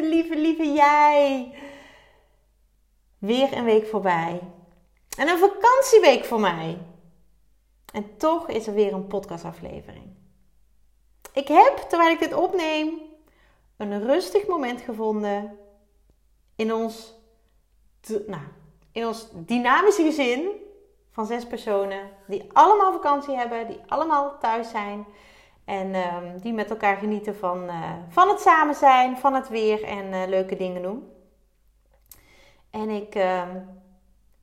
lieve, lieve, lieve jij. Weer een week voorbij. En een vakantieweek voor mij. En toch is er weer een podcastaflevering. Ik heb, terwijl ik dit opneem, een rustig moment gevonden in ons, nou, in ons dynamische gezin van zes personen die allemaal vakantie hebben, die allemaal thuis zijn. En um, die met elkaar genieten van, uh, van het samen zijn, van het weer en uh, leuke dingen doen. En ik, uh,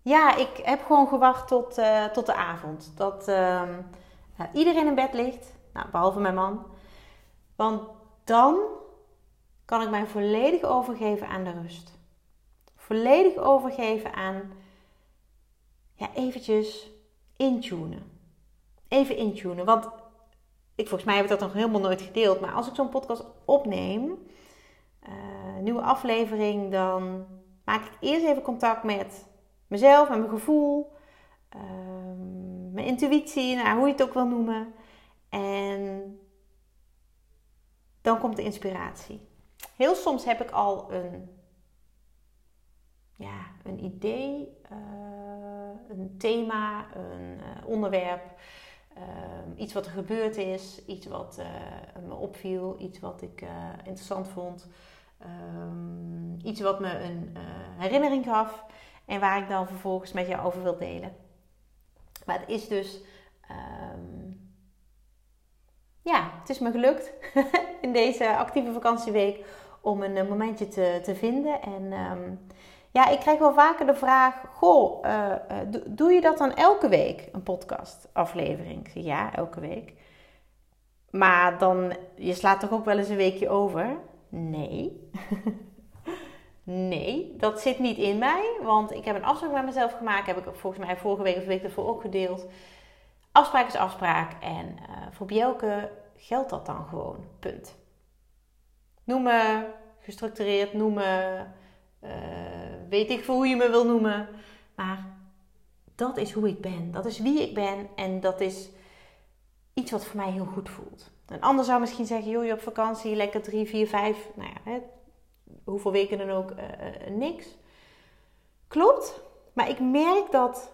ja, ik heb gewoon gewacht tot, uh, tot de avond. Dat ehm, iedereen in bed ligt, nou, behalve mijn man. Want dan kan ik mij volledig overgeven aan de rust. Volledig overgeven aan, ja, eventjes intunen. Even intunen, want ik, volgens mij heb ik dat nog helemaal nooit gedeeld. Maar als ik zo'n podcast opneem, uh, nieuwe aflevering, dan maak ik eerst even contact met mezelf, met mijn gevoel, uh, mijn intuïtie, nou, hoe je het ook wil noemen. En dan komt de inspiratie. Heel soms heb ik al een, ja, een idee, uh, een thema, een onderwerp. Ehm, iets wat er gebeurd is, iets wat uh, me opviel, iets wat ik uh, interessant vond, um, iets wat me een uh, herinnering gaf en waar ik dan vervolgens met jou over wil delen. Maar het is dus, um, ja, het is me gelukt in deze actieve vakantieweek om een momentje te, te vinden en ja, ik krijg wel vaker de vraag: Goh, uh, doe je dat dan elke week, een podcastaflevering? Ja, elke week. Maar dan, je slaat toch ook wel eens een weekje over? Nee. nee, dat zit niet in mij. Want ik heb een afspraak met mezelf gemaakt. Heb ik volgens mij vorige week of week ervoor ook gedeeld. Afspraak is afspraak. En uh, voor Bjelke geldt dat dan gewoon. Punt. Noem me gestructureerd, noem me uh, weet ik voor hoe je me wil noemen. Maar dat is hoe ik ben. Dat is wie ik ben. En dat is iets wat voor mij heel goed voelt. Een ander zou misschien zeggen, joh, je op vakantie, lekker drie, vier, vijf, nou ja, hè, hoeveel weken dan ook, uh, uh, niks. Klopt, maar ik merk dat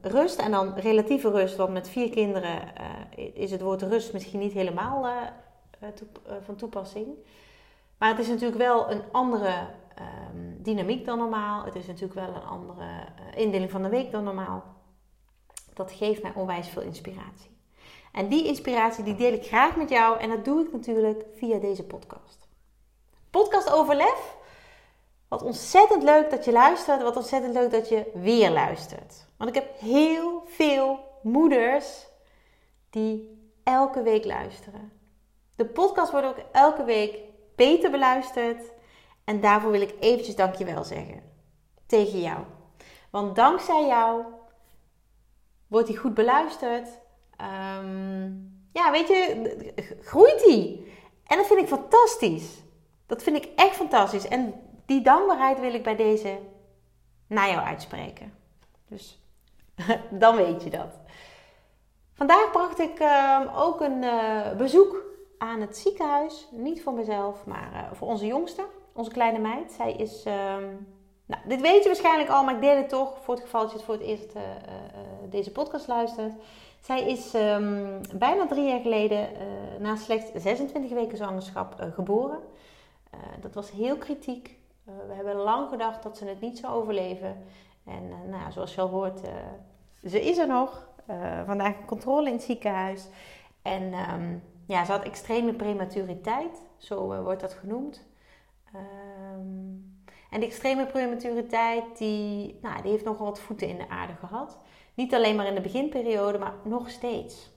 rust, en dan relatieve rust, want met vier kinderen is het woord rust misschien niet helemaal van toepassing. Maar het is natuurlijk wel een andere um, dynamiek dan normaal. Het is natuurlijk wel een andere uh, indeling van de week dan normaal. Dat geeft mij onwijs veel inspiratie. En die inspiratie die deel ik graag met jou en dat doe ik natuurlijk via deze podcast. Podcast over lef. Wat ontzettend leuk dat je luistert. Wat ontzettend leuk dat je weer luistert. Want ik heb heel veel moeders die elke week luisteren. De podcast wordt ook elke week beter beluisterd. En daarvoor wil ik eventjes dankjewel zeggen. Tegen jou. Want dankzij jou wordt hij goed beluisterd. Um, ja, weet je, groeit hij. En dat vind ik fantastisch. Dat vind ik echt fantastisch. En die dankbaarheid wil ik bij deze naar jou uitspreken. Dus dan weet je dat. Vandaag bracht ik uh, ook een uh, bezoek aan het ziekenhuis. Niet voor mezelf, maar uh, voor onze jongste, onze kleine meid. Zij is, um, nou, dit weet je waarschijnlijk al, maar ik deel het toch voor het geval dat je het voor het eerst uh, deze podcast luistert. Zij is um, bijna drie jaar geleden na slechts 26 weken zwangerschap geboren. dat was heel kritiek. we hebben lang gedacht dat ze het niet zou overleven. En nou, zoals je al hoort, ze is er nog. vandaag controle in het ziekenhuis. En um, ja, ze had extreme prematuriteit, zo uh, wordt dat genoemd. Um, en die extreme prematuriteit, die, nou, die heeft nogal wat voeten in de aarde gehad. Niet alleen maar in de beginperiode, maar nog steeds.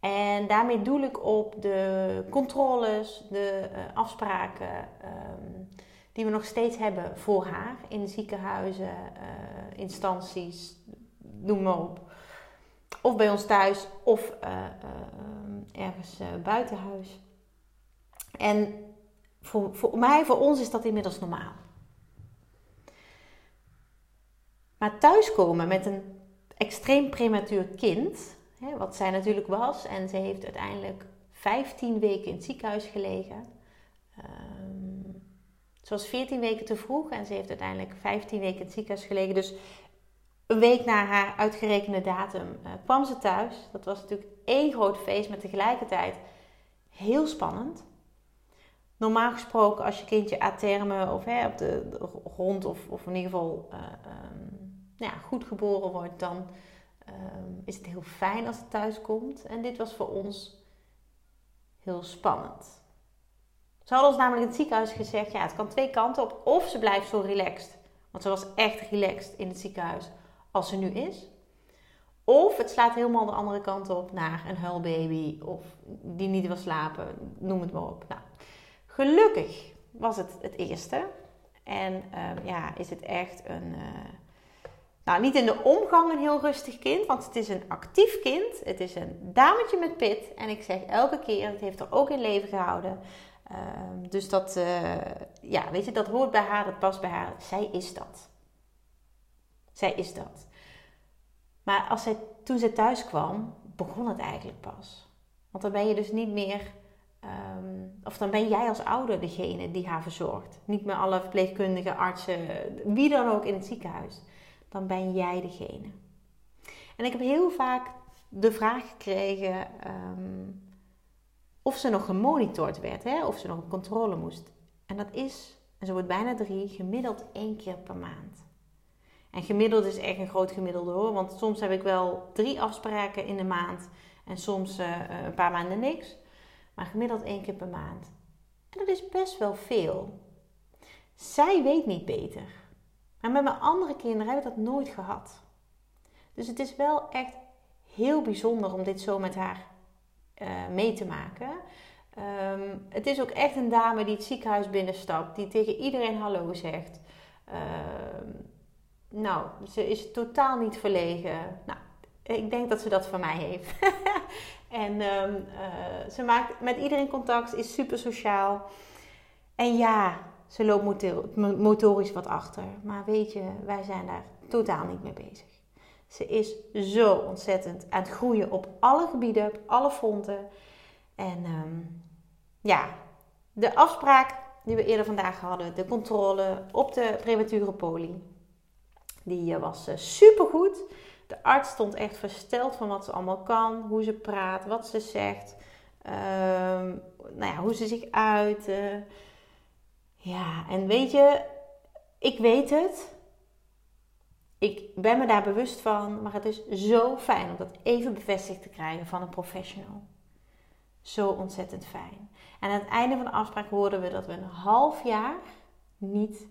En daarmee doel ik op de controles, de uh, afspraken um, die we nog steeds hebben voor haar in ziekenhuizen, uh, instanties, noem maar op. Of bij ons thuis of ergens buiten huis. En voor, voor mij, voor ons is dat inmiddels normaal. Maar thuiskomen met een extreem prematuur kind, hè, wat zij natuurlijk was, en ze heeft uiteindelijk 15 weken in het ziekenhuis gelegen. Um, ze was 14 weken te vroeg en ze heeft uiteindelijk 15 weken in het ziekenhuis gelegen. Dus een week na haar uitgerekende datum uh, kwam ze thuis. Dat was natuurlijk één groot feest, maar tegelijkertijd heel spannend. Normaal gesproken, als je kindje a terme of hè, op de, grond of, of in ieder geval uh, um, nou ja, goed geboren wordt, dan um, is het heel fijn als het thuis komt. En dit was voor ons heel spannend. Ze hadden ons namelijk in het ziekenhuis gezegd: ja, het kan twee kanten op. Of ze blijft zo relaxed, want ze was echt relaxed in het ziekenhuis als ze nu is. Of het slaat helemaal de andere kant op naar een huilbaby of die niet wil slapen, noem het maar op. Nou, gelukkig was het het eerste. En um, ja, is het echt een. Uh, nou, niet in de omgang een heel rustig kind, want het is een actief kind. Het is een dametje met pit. En ik zeg elke keer, het heeft er ook in leven gehouden. Um, dus dat, uh, ja, weet je, dat hoort bij haar, het past bij haar. Zij is dat. Zij is dat. Maar als zij, toen ze thuis kwam, begon het eigenlijk pas. Want dan ben je dus niet meer, um, of dan ben jij als ouder degene die haar verzorgt. Niet meer alle verpleegkundigen, artsen, wie dan ook in het ziekenhuis. Dan ben jij degene. En ik heb heel vaak de vraag gekregen um, of ze nog gemonitord werd, hè? of ze nog op controle moest. En dat is, en ze wordt bijna drie, gemiddeld één keer per maand. En gemiddeld is echt een groot gemiddelde hoor. Want soms heb ik wel drie afspraken in de maand. En soms uh, een paar maanden niks. Maar gemiddeld één keer per maand. En dat is best wel veel. Zij weet niet beter. Maar met mijn andere kinderen heb ik dat nooit gehad. Dus het is wel echt heel bijzonder om dit zo met haar uh, mee te maken. Um, het is ook echt een dame die het ziekenhuis binnenstapt, die tegen iedereen hallo zegt. Uh, nou, ze is totaal niet verlegen. Nou, ik denk dat ze dat van mij heeft. en um, uh, ze maakt met iedereen contact, is super sociaal. En ja, ze loopt motorisch wat achter. Maar weet je, wij zijn daar totaal niet mee bezig. Ze is zo ontzettend aan het groeien op alle gebieden, op alle fronten. En um, ja, de afspraak die we eerder vandaag hadden, de controle op de premature poli die eh, was eh, super goed. De arts stond echt versteld van wat ze allemaal kan, hoe ze praat, wat ze zegt, ehm, nou ja, hoe ze zich uit. ja, en weet je, ik weet het. Ik ben me daar bewust van, maar het is zo fijn om dat even bevestigd te krijgen van een professional. Zo ontzettend fijn. En aan het einde van de afspraak hoorden we dat we een half jaar niet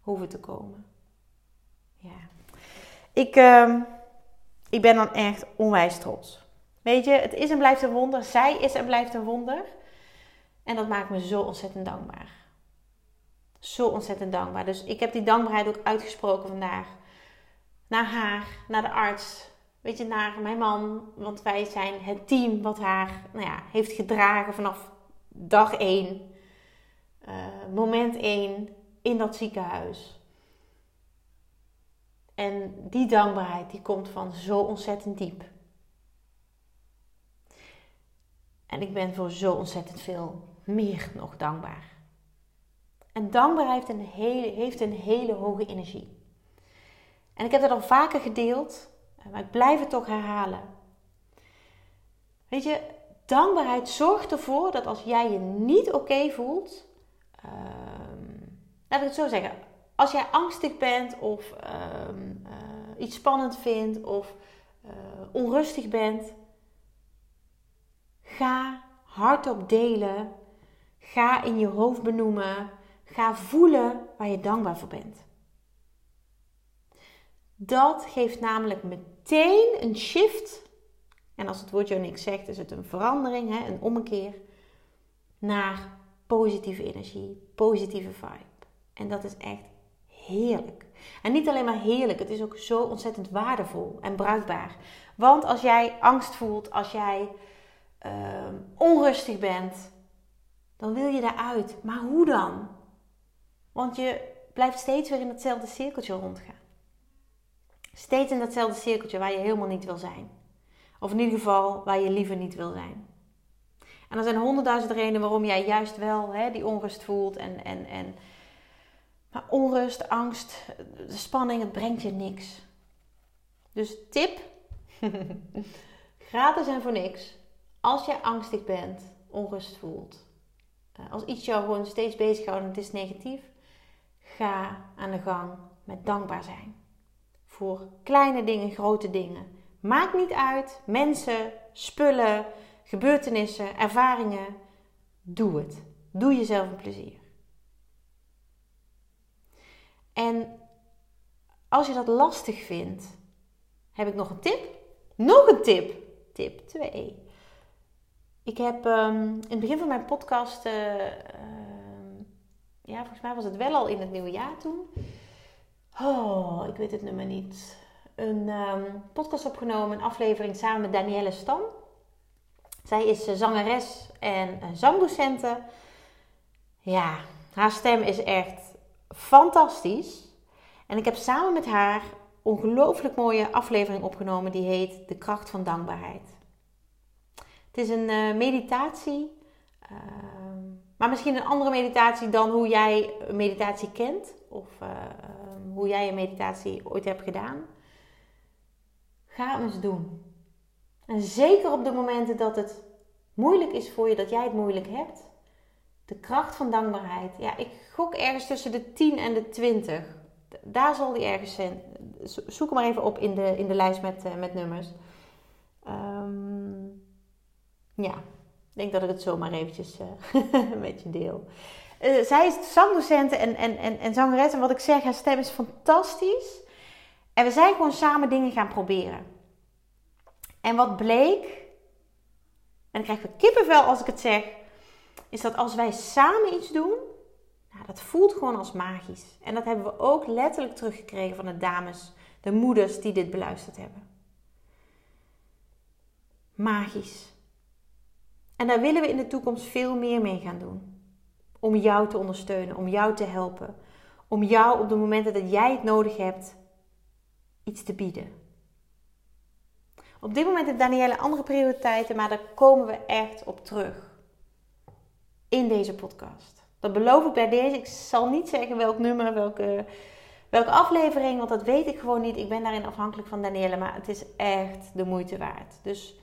hoeven te komen. Ja. Ik, uh, ik ben dan echt onwijs trots. Weet je, het is en blijft een wonder. Zij is en blijft een wonder. En dat maakt me zo ontzettend dankbaar. Zo ontzettend dankbaar. Dus ik heb die dankbaarheid ook uitgesproken vandaag. Naar haar, naar de arts. Weet je, naar mijn man. Want wij zijn het team wat haar nou ja, heeft gedragen vanaf dag 1. Uh, moment 1 in dat ziekenhuis. En die dankbaarheid die komt van zo ontzettend diep. En ik ben voor zo ontzettend veel meer nog dankbaar. En dankbaarheid heeft een hele, heeft een hele hoge energie. En ik heb dat al vaker gedeeld, maar ik blijf het toch herhalen. Weet je, dankbaarheid zorgt ervoor dat als jij je niet oké voelt, uh, laat ik het zo zeggen, als jij angstig bent of ehm, eh, iets spannend vindt of uh, onrustig bent, ga hardop delen. Ga in je hoofd benoemen. Ga voelen waar je dankbaar voor bent. Dat geeft namelijk meteen een shift En als het woordje niks zegt, is het een verandering, hè, een ommekeer naar positieve energie, positieve vibe. En dat is echt heerlijk. En niet alleen maar heerlijk, het is ook zo ontzettend waardevol en bruikbaar. Want als jij angst voelt, als jij uh, onrustig bent, dan wil je daaruit. Maar hoe dan? Want je blijft steeds weer in hetzelfde cirkeltje rondgaan. Steeds in datzelfde cirkeltje waar je helemaal niet wil zijn. Of in ieder geval waar je liever niet wil zijn. En er zijn honderdduizend redenen waarom jij juist wel hè, die onrust voelt. En, en, en, maar onrust, angst, de spanning, het brengt je niks. Dus tip, gratis en voor niks. Als je angstig bent, onrust voelt, eh, als iets jou gewoon steeds bezighoudt en het is negatief, ga aan de gang met dankbaar zijn. Voor kleine dingen, grote dingen. Maakt niet uit, mensen, spullen, gebeurtenissen, ervaringen. Doe het. Doe jezelf een plezier. En als je dat lastig vindt, heb ik nog een tip. Nog een tip. Tip 2. Ik heb um, in het begin van mijn podcast, uh, uh, ja, volgens mij was het wel al in het nieuwe jaar toen. Oh, ik weet het nummer niet. Een um, podcast opgenomen, een aflevering samen met Danielle Stam. Zij is uh, zangeres en zangdocente. Ja, haar stem is echt fantastisch. En ik heb samen met haar ongelooflijk mooie aflevering opgenomen die heet De kracht van dankbaarheid. Het is een uh, meditatie, ehm, maar misschien een andere meditatie dan hoe jij een meditatie kent of uh, hoe jij een meditatie ooit hebt gedaan. Ga hem eens doen. En zeker op de momenten dat het moeilijk is voor je, dat jij het moeilijk hebt. De kracht van dankbaarheid. Ja, ik gok ergens tussen de 10 en de 20. Daar zal die ergens zijn. Zoek hem maar even op in de, in de lijst met, uh, met nummers. Um, ja, ik denk dat ik het zomaar eventjes uh, met deel. Uh, zij is zangdocent en, en, en, en zangeres. En wat ik zeg, haar stem is fantastisch. En we zijn gewoon samen dingen gaan proberen. En wat bleek, en ik krijg we kippenvel als ik het zeg, is dat als wij samen iets doen, nou, dat voelt gewoon als magisch. En dat hebben we ook letterlijk teruggekregen van de dames, de moeders die dit beluisterd hebben. Magisch. En daar willen we in de toekomst veel meer mee gaan doen. Om jou te ondersteunen, om jou te helpen. Om jou op de momenten dat jij het nodig hebt, iets te bieden. Op dit moment heeft Danielle andere prioriteiten, maar daar komen we echt op terug. In deze podcast. Dat beloof ik bij deze. Ik zal niet zeggen welk nummer, welke, welke aflevering, want dat weet ik gewoon niet. Ik ben daarin afhankelijk van Danielle, maar het is echt de moeite waard. Dus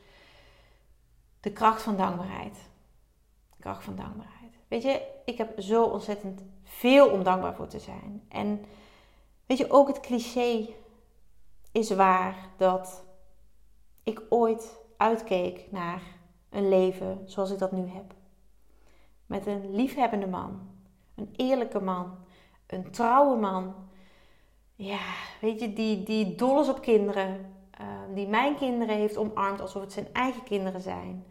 de kracht van dankbaarheid. De kracht van dankbaarheid. Weet je, ik heb zo ontzettend veel om dankbaar voor te zijn. En weet je, ook het cliché is waar dat ik ooit uitkeek naar een leven zoals ik dat nu heb. Met een liefhebbende man, een eerlijke man, een trouwe man. Ja, weet je, die, die dol is op kinderen, uh, die mijn kinderen heeft omarmd alsof het zijn eigen kinderen zijn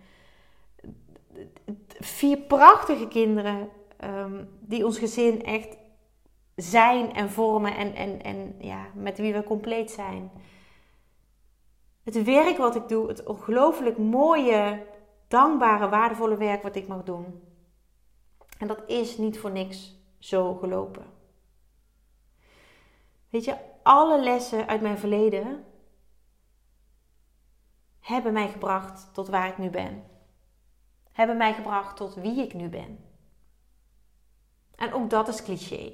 vier prachtige kinderen um, die ons gezin echt zijn en vormen en, en, en ja, met wie we compleet zijn. Het werk wat ik doe, het ongelooflijk mooie, dankbare, waardevolle werk wat ik mag doen. En dat is niet voor niks zo gelopen. Weet je, alle lessen uit mijn verleden hebben mij gebracht tot waar ik nu ben hebben mij gebracht tot wie ik nu ben. En ook dat is cliché.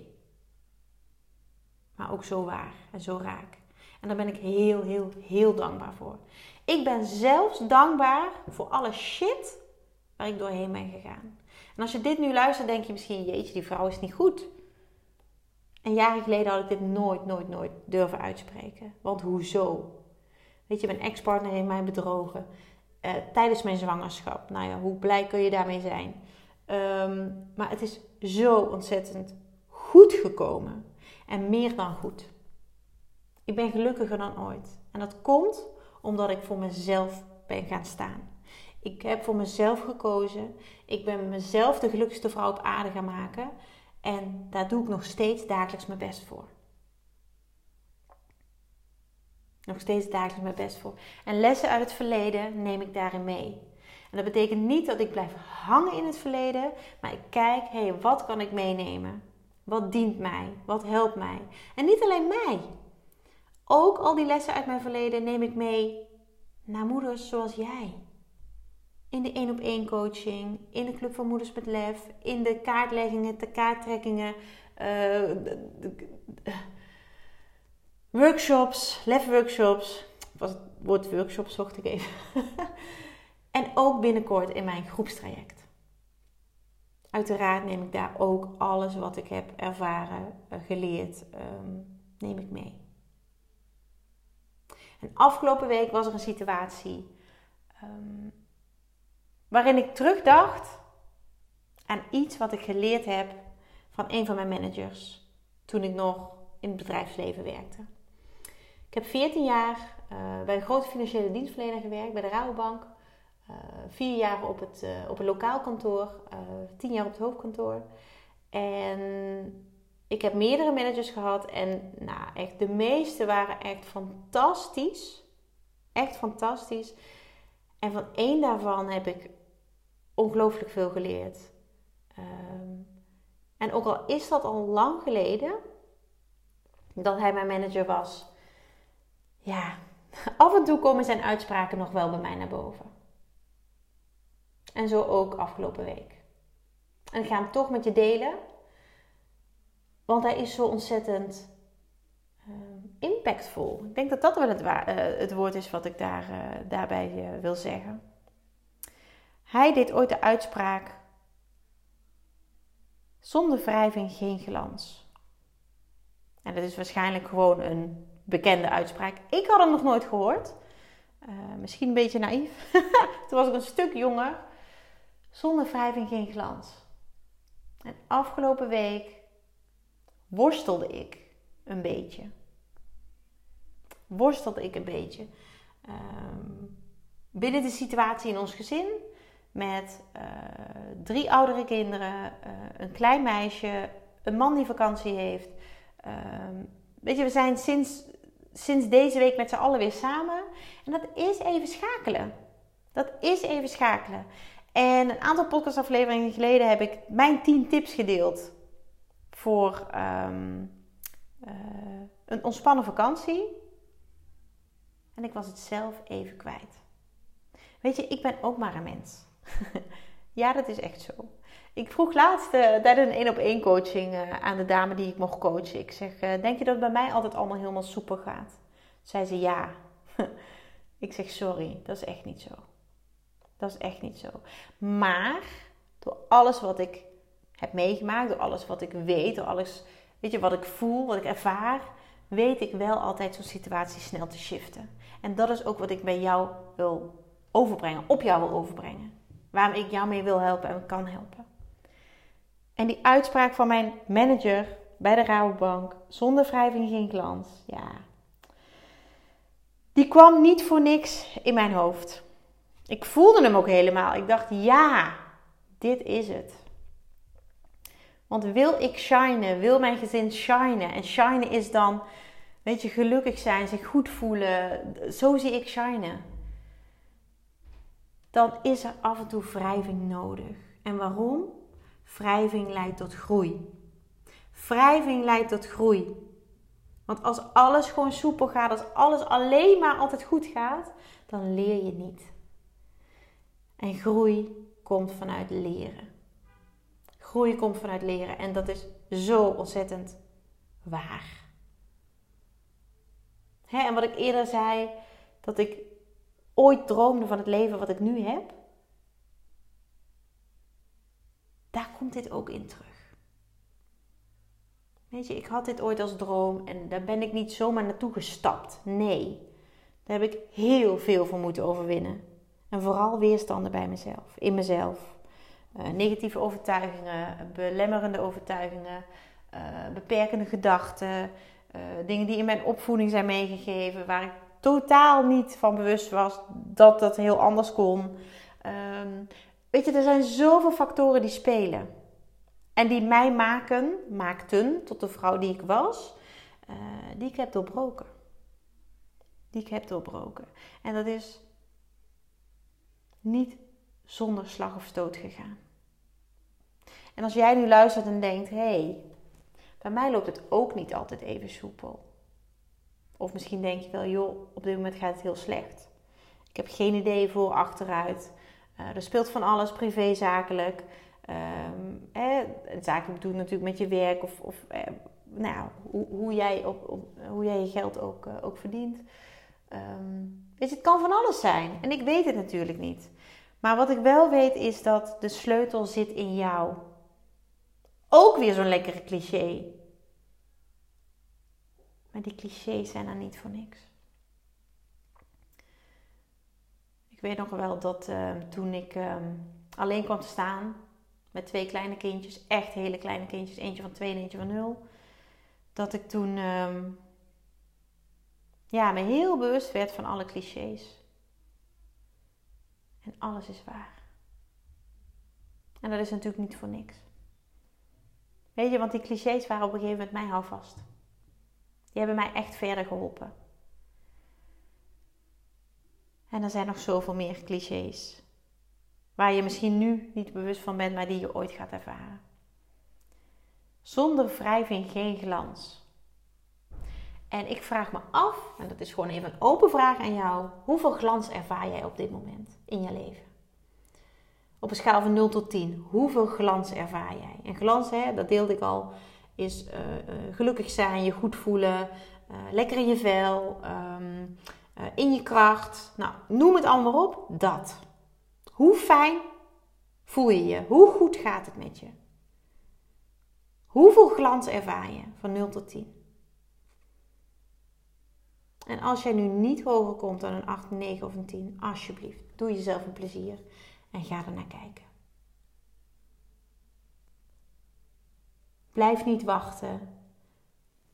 Maar ook zo waar en zo raak. En daar ben ik heel, heel, heel dankbaar voor. Ik ben zelfs dankbaar voor alle shit waar ik doorheen ben gegaan. En als je dit nu luistert, denk je misschien: jeetje, die vrouw is niet goed. En jaren geleden had ik dit nooit, nooit, nooit durven uitspreken. Want hoezo? Weet je, mijn ex-partner heeft mij bedrogen. Eh, tijdens mijn zwangerschap. Nou ja, hoe blij kun je daarmee zijn? Ehm, maar het is zo ontzettend goed gekomen. En meer dan goed. Ik ben gelukkiger dan ooit. En dat komt omdat ik voor mezelf ben gaan staan. Ik heb voor mezelf gekozen. Ik ben mezelf de gelukkigste vrouw op aarde gaan maken. En daar doe ik nog steeds dagelijks mijn best voor. Nog steeds dagelijks mijn best voor. En lessen uit het verleden neem ik daarin mee. En dat betekent niet dat ik blijf hangen in het verleden, maar ik kijk, hé, hey, wat kan ik meenemen? Wat dient mij? Wat helpt mij? En niet alleen mij. Ook al die lessen uit mijn verleden neem ik mee naar moeders zoals jij. In de één op één coaching, in de Club van Moeders met Lef, in de kaartleggingen, de kaarttrekkingen, uh, workshops, lef workshops. Was het woord workshops zocht ik even. en ook binnenkort in mijn groepstraject. Uiteraard neem ik daar ook alles wat ik heb ervaren, eh, geleerd, ehm, neem ik mee. En afgelopen week was er een situatie um, waarin ik terugdacht aan iets wat ik geleerd heb van een van mijn managers toen ik nog in het bedrijfsleven werkte. Ik heb 14 jaar uh, bij een grote financiële dienstverlener gewerkt, bij de Rabobank. Uh, vier jaar op het, uh, op een lokaal kantoor, tien jaar op het hoofdkantoor. En ik heb meerdere managers gehad en nou, echt, de meeste waren echt fantastisch. Echt fantastisch. En van één daarvan heb ik ongelooflijk veel geleerd. Um, en ook al is dat al lang geleden dat hij mijn manager was, ja, af en toe komen zijn uitspraken nog wel bij mij naar boven. En zo ook afgelopen week. En ik ga hem toch met je delen, want hij is zo ontzettend uh, impactvol. Ik denk dat dat wel het, uh, het woord is wat ik daar, uh, daarbij wil zeggen. Hij deed ooit de uitspraak: zonder wrijving geen glans. En dat is waarschijnlijk gewoon een bekende uitspraak. Ik had hem nog nooit gehoord. misschien een beetje naïef. Toen was ik een stuk jonger. Zonder wrijving geen glans. En afgelopen week worstelde ik een beetje. Worstelde ik een beetje. Um, binnen de situatie in ons gezin. Met uh, drie oudere kinderen, uh, een klein meisje, een man die vakantie heeft. Um, weet je, we zijn sinds, sinds deze week met z'n allen weer samen. En dat is even schakelen. Dat is even schakelen. En een aantal podcastafleveringen geleden heb ik mijn 10 tips gedeeld voor um, uh, een ontspannen vakantie. En ik was het zelf even kwijt. Weet je, ik ben ook maar een mens. ja, dat is echt zo. Ik vroeg laatst uh, tijdens een één op één coaching uh, aan de dame die ik mocht coachen. Ik zeg, denk je dat het bij mij altijd allemaal helemaal soepel gaat? Zei ze ja. ik zeg, sorry, dat is echt niet zo. Dat is echt niet zo. Maar door alles wat ik heb meegemaakt, door alles wat ik weet, door alles weet je, wat ik voel, wat ik ervaar, weet ik wel altijd zo'n situatie snel te shiften. En dat is ook wat ik bij jou wil overbrengen, op jou wil overbrengen. Waarom ik jou mee wil helpen en kan helpen. En die uitspraak van mijn manager bij de Rabobank, zonder wrijving geen glans, ja. Die kwam niet voor niks in mijn hoofd. Ik voelde hem ook helemaal. Ik dacht, ja, dit is het. Want wil ik shinen, wil mijn gezin shinen. En shinen is dan, weet je, gelukkig zijn, zich goed voelen. Zo zie ik shinen. Dan is er af en toe wrijving nodig. En waarom? Wrijving leidt tot groei. Wrijving leidt tot groei. Want als alles gewoon soepel gaat, als alles alleen maar altijd goed gaat, dan leer je niet. En groei komt vanuit leren. Groei komt vanuit leren en dat is zo ontzettend waar. Hè, en wat ik eerder zei, dat ik ooit droomde van het leven wat ik nu heb, daar komt dit ook in terug. Weet je, ik had dit ooit als droom en daar ben ik niet zomaar naartoe gestapt. Nee, daar heb ik heel veel voor moeten overwinnen. En vooral weerstanden bij mezelf, in mezelf. Uh, negatieve overtuigingen, belemmerende overtuigingen, uh, beperkende gedachten, uh, dingen die in mijn opvoeding zijn meegegeven, waar ik totaal niet van bewust was dat dat heel anders kon. Ehm, weet je, er zijn zoveel factoren die spelen. En die mij maken, maakten tot de vrouw die ik was, uh, die ik heb doorbroken. Die ik heb doorbroken. En dat is niet zonder slag of stoot gegaan. En als jij nu luistert en denkt: hé, hey, bij mij loopt het ook niet altijd even soepel. Of misschien denk je wel: joh, op dit moment gaat het heel slecht. Ik heb geen idee voor achteruit. Uh, er speelt van alles, privé, zakelijk. Um, eh, zakelijk doen natuurlijk met je werk of, of eh, nou, hoe, hoe, jij op, op, hoe jij je geld ook, uh, ook verdient. Um, je, het kan van alles zijn. En ik weet het natuurlijk niet. Maar wat ik wel weet is dat de sleutel zit in jou. Ook weer zo'n lekkere cliché. Maar die clichés zijn er niet voor niks. Ik weet nog wel dat uh, toen ik um, alleen kwam te staan met twee kleine kindjes, echt hele kleine kindjes, eentje van twee en eentje van nul, dat ik toen um, ja, me heel bewust werd van alle clichés. En alles is waar. En dat is natuurlijk niet voor niks. Weet je, want die clichés waren op een gegeven moment mijn houvast. Die hebben mij echt verder geholpen. En er zijn nog zoveel meer clichés. Waar je misschien nu niet bewust van bent, maar die je ooit gaat ervaren. Zonder wrijving geen glans. En ik vraag me af, en dat is gewoon even een open vraag aan jou: hoeveel glans ervaar jij op dit moment in je leven? Op een schaal van 0 tot 10, hoeveel glans ervaar jij? En glans, hè, dat deelde ik al, is uh, uh, gelukkig zijn, je goed voelen, uh, lekker in je vel, um, in je kracht. Nou, noem het allemaal op, dat. Hoe fijn voel je je? Hoe goed gaat het met je? Hoeveel glans ervaar je van 0 tot 10? En als jij nu niet hoger komt dan een 8, 9 of een 10, alsjeblieft, doe jezelf een plezier en ga er naar kijken. Blijf niet wachten.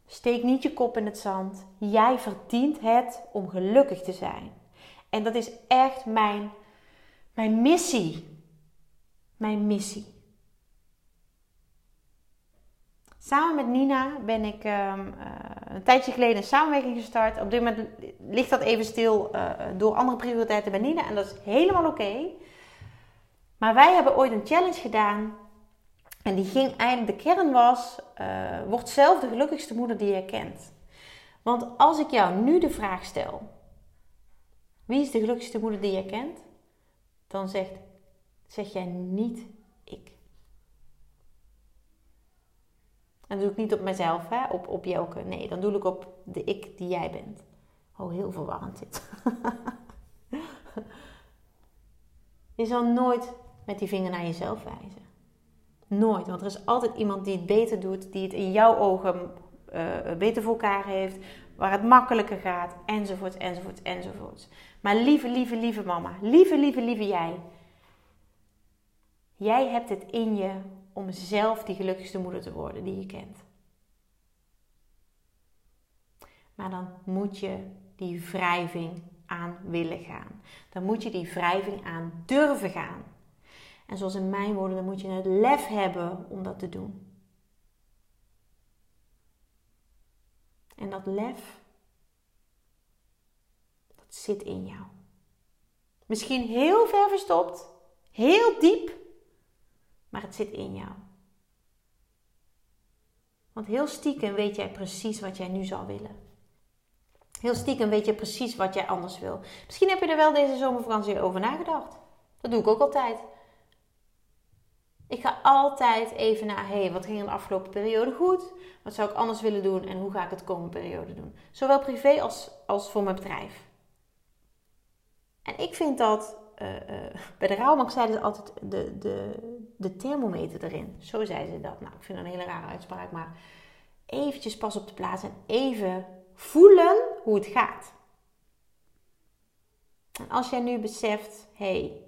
Steek niet je kop in het zand. Jij verdient het om gelukkig te zijn. En dat is echt mijn, mijn missie. Mijn missie. Samen met Nina ben ik um, uh, een tijdje geleden een samenwerking gestart. Op dit moment ligt dat even stil uh, door andere prioriteiten bij Nina en dat is helemaal oké. Maar wij hebben ooit een challenge gedaan en die ging eigenlijk, de kern was, uh, word zelf de gelukkigste moeder die je kent. Want als ik jou nu de vraag stel, wie is de gelukkigste moeder die je kent? Dan zegt, zeg jij niet ik. En doe ik niet op mezelf, hè? Op, op Jelke. Nee, dan doe ik op de ik die jij bent. Oh, heel verwarrend dit. je zal nooit met die vinger naar jezelf wijzen. Nooit, want er is altijd iemand die het beter doet, die het in jouw ogen uh, beter voor elkaar heeft, waar het makkelijker gaat, enzovoort, enzovoort, enzovoort. Maar lieve, lieve, lieve mama, lieve, lieve, lieve jij. Jij hebt het in je om zelf die gelukkigste moeder te worden die je kent. Maar dan moet je die wrijving aan willen gaan. Dan moet je die wrijving aan durven gaan. En zoals in mijn woorden, dan moet je het lef hebben om dat te doen. En dat lef, dat zit in jou. Misschien heel ver verstopt, heel diep, maar het zit in jou. Want heel stiekem weet jij precies wat jij nu zou willen. Heel stiekem weet je precies wat jij anders wil. Misschien heb je er wel deze zomervakantie over nagedacht. Dat doe ik ook altijd. Ik ga altijd even naar, hey, wat ging in de afgelopen periode goed? Wat zou ik anders willen doen en hoe ga ik het de komende periode doen? Zowel privé als, als voor mijn bedrijf. En ik vind dat, uh, uh, bij de rouwbank zeiden ze altijd de, de, de thermometer erin. Zo zeiden ze dat. Nou, ik vind dat een hele rare uitspraak, maar eventjes pas op de plaats en even voelen hoe het gaat. En als jij nu beseft, hey,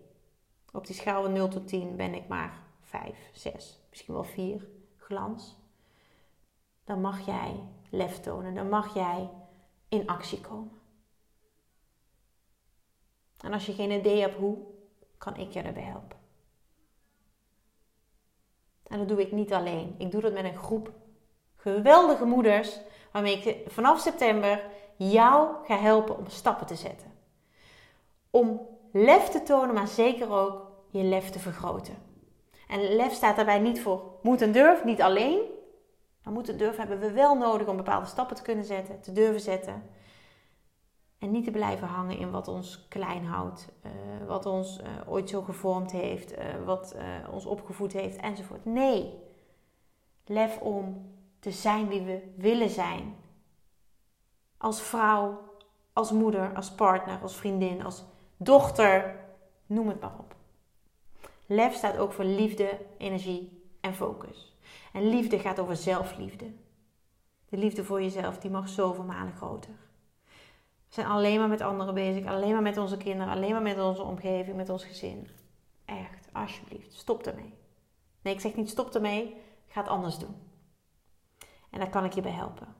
op die schaal van 0 tot 10 ben ik maar 5, 6, misschien wel 4 glans. Dan mag jij lef tonen, dan mag jij in actie komen. En als je geen idee hebt hoe, kan ik je daarbij helpen. En dat doe ik niet alleen. Ik doe dat met een groep geweldige moeders, waarmee ik vanaf september jou ga helpen om stappen te zetten. Om lef te tonen, maar zeker ook je lef te vergroten. En lef staat daarbij niet voor moet en durf, niet alleen. Maar moet en durf hebben we wel nodig om bepaalde stappen te kunnen zetten, te durven zetten. En niet te blijven hangen in wat ons klein houdt, uh, wat ons uh, ooit zo gevormd heeft, uh, wat ons opgevoed heeft enzovoort. Nee, lef om te zijn wie we willen zijn. Als vrouw, als moeder, als partner, als vriendin, als dochter, noem het maar op. Lef staat ook voor liefde, energie en focus. En liefde gaat over zelfliefde. De liefde voor jezelf, die mag zoveel malen groter. We zijn alleen maar met anderen bezig, alleen maar met onze kinderen, alleen maar met onze omgeving, met ons gezin. Echt, alsjeblieft, stop ermee. Nee, ik zeg niet stop ermee, ga het anders doen. En daar kan ik je bij helpen.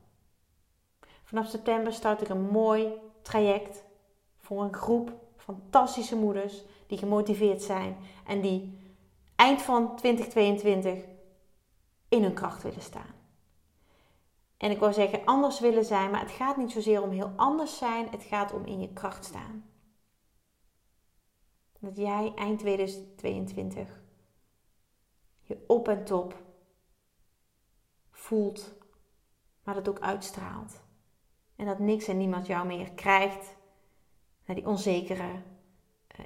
Vanaf september start ik een mooi traject voor een groep fantastische moeders die gemotiveerd zijn en die eind van 2022 in hun kracht willen staan. En ik wou zeggen anders willen zijn, maar het gaat niet zozeer om heel anders zijn, het gaat om in je kracht staan. Dat jij eind 2022 je op en top voelt, maar dat ook uitstraalt. En dat niks en niemand jou meer krijgt naar die onzekere,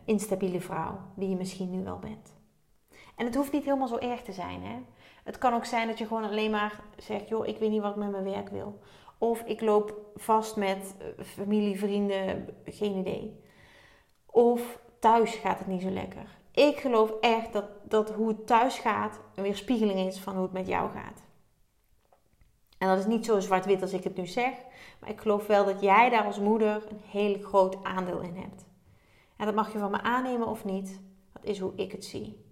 instabiele vrouw die je misschien nu wel bent. En het hoeft niet helemaal zo erg te zijn. Hè? Het kan ook zijn dat je gewoon alleen maar zegt: joh, ik weet niet wat ik met mijn werk wil. Of ik loop vast met eh, familie, vrienden, geen idee. Of thuis gaat het niet zo lekker. Ik geloof echt dat, dat hoe het thuis gaat een weerspiegeling is van hoe het met jou gaat. En dat is niet zo zwart-wit als ik het nu zeg, maar ik geloof wel dat jij daar als moeder een heel groot aandeel in hebt. En dat mag je van me aannemen of niet, dat is hoe ik het zie.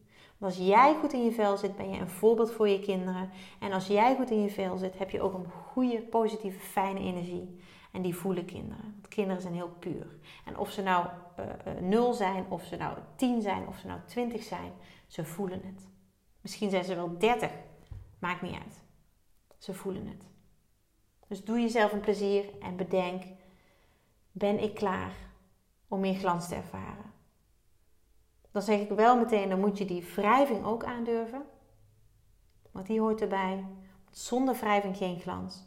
Als jij goed in je vel zit, ben je een voorbeeld voor je kinderen. En als jij goed in je vel zit, heb je ook een goede, positieve, fijne energie. En die voelen kinderen. Want kinderen zijn heel puur. En of ze nou uh, uh, 0 zijn, of ze nou 10 zijn, of ze nou 20 zijn, ze voelen het. Misschien zijn ze wel 30, maakt niet uit. Ze voelen het. Dus doe jezelf een plezier en bedenk: ben ik klaar om meer glans te ervaren? Dan zeg ik wel meteen, dan moet je die wrijving ook aandurven. Want die hoort erbij. Zonder wrijving geen glans.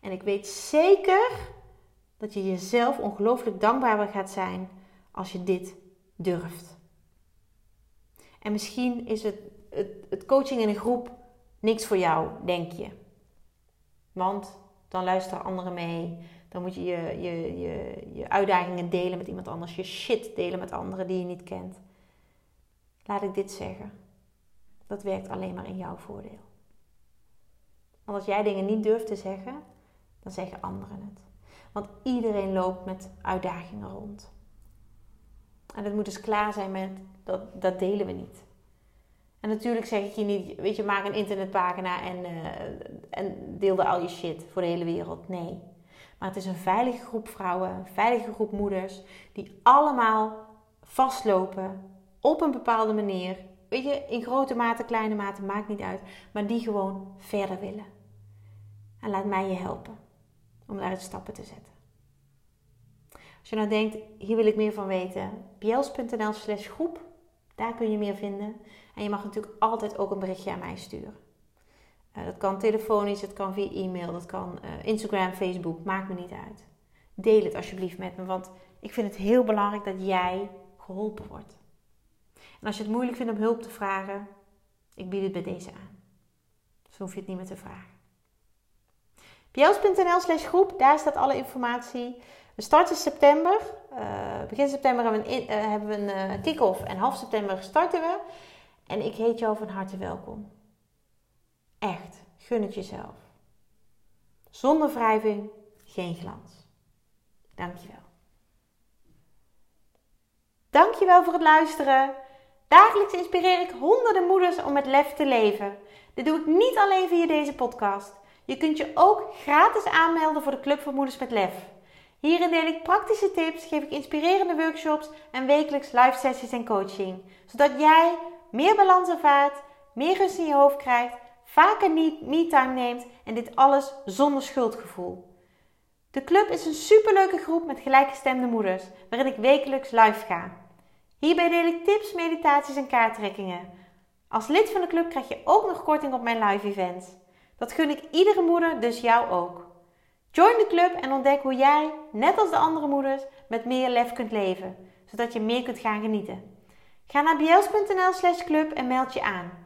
En ik weet zeker dat je jezelf ongelooflijk dankbaar gaat zijn als je dit durft. En misschien is het, het, het coaching in een groep niks voor jou, denk je. Want dan luisteren anderen mee. Dan moet je je, je, je je uitdagingen delen met iemand anders. Je shit delen met anderen die je niet kent. Laat ik dit zeggen. Dat werkt alleen maar in jouw voordeel. Want als jij dingen niet durft te zeggen, dan zeggen anderen het. Want iedereen loopt met uitdagingen rond. En het moet dus klaar zijn met dat, dat delen we niet. En natuurlijk zeg ik je niet, weet je, maak een internetpagina en, uh, en deel al je shit voor de hele wereld. Nee. Maar het is een veilige groep vrouwen, een veilige groep moeders, die allemaal vastlopen op een bepaalde manier. Weet je, in grote mate, kleine mate, maakt niet uit. Maar die gewoon verder willen. En laat mij je helpen om daaruit stappen te zetten. Als je nou denkt, hier wil ik meer van weten, bjels.nl slash groep, daar kun je meer vinden. En je mag natuurlijk altijd ook een berichtje aan mij sturen. Uh, dat kan telefonisch, het kan via e-mail, dat kan uh, Instagram, Facebook, maakt me niet uit. Deel het alsjeblieft met me, want ik vind het heel belangrijk dat jij geholpen wordt. En als je het moeilijk vindt om hulp te vragen, ik bied het bij deze aan. Dus hoef je het niet meer te vragen. Bjels.nl slash groep, daar staat alle informatie. We starten september. Uh, begin september hebben we een, uh, uh, kick-off en half september starten we. En ik heet jou van harte welkom. Echt, gun het jezelf. Zonder wrijving, geen glans. Dankjewel. Dankjewel voor het luisteren. Dagelijks inspireer ik honderden moeders om met lef te leven. Dit doe ik niet alleen via deze podcast. Je kunt je ook gratis aanmelden voor de Club voor Moeders met Lef. Hierin deel ik praktische tips, geef ik inspirerende workshops en wekelijks live sessies en coaching. Zodat jij meer balans ervaart, meer rust in je hoofd krijgt, vaker me-time neemt en dit alles zonder schuldgevoel. De club is een superleuke groep met gelijkgestemde moeders, waarin ik wekelijks live ga. Hierbij deel ik tips, meditaties en kaarttrekkingen. Als lid van de club krijg je ook nog korting op mijn live events. Dat gun ik iedere moeder, dus jou ook. Join de club en ontdek hoe jij, net als de andere moeders, met meer lef kunt leven, zodat je meer kunt gaan genieten. Ga naar bjels.nl slash club en meld je aan.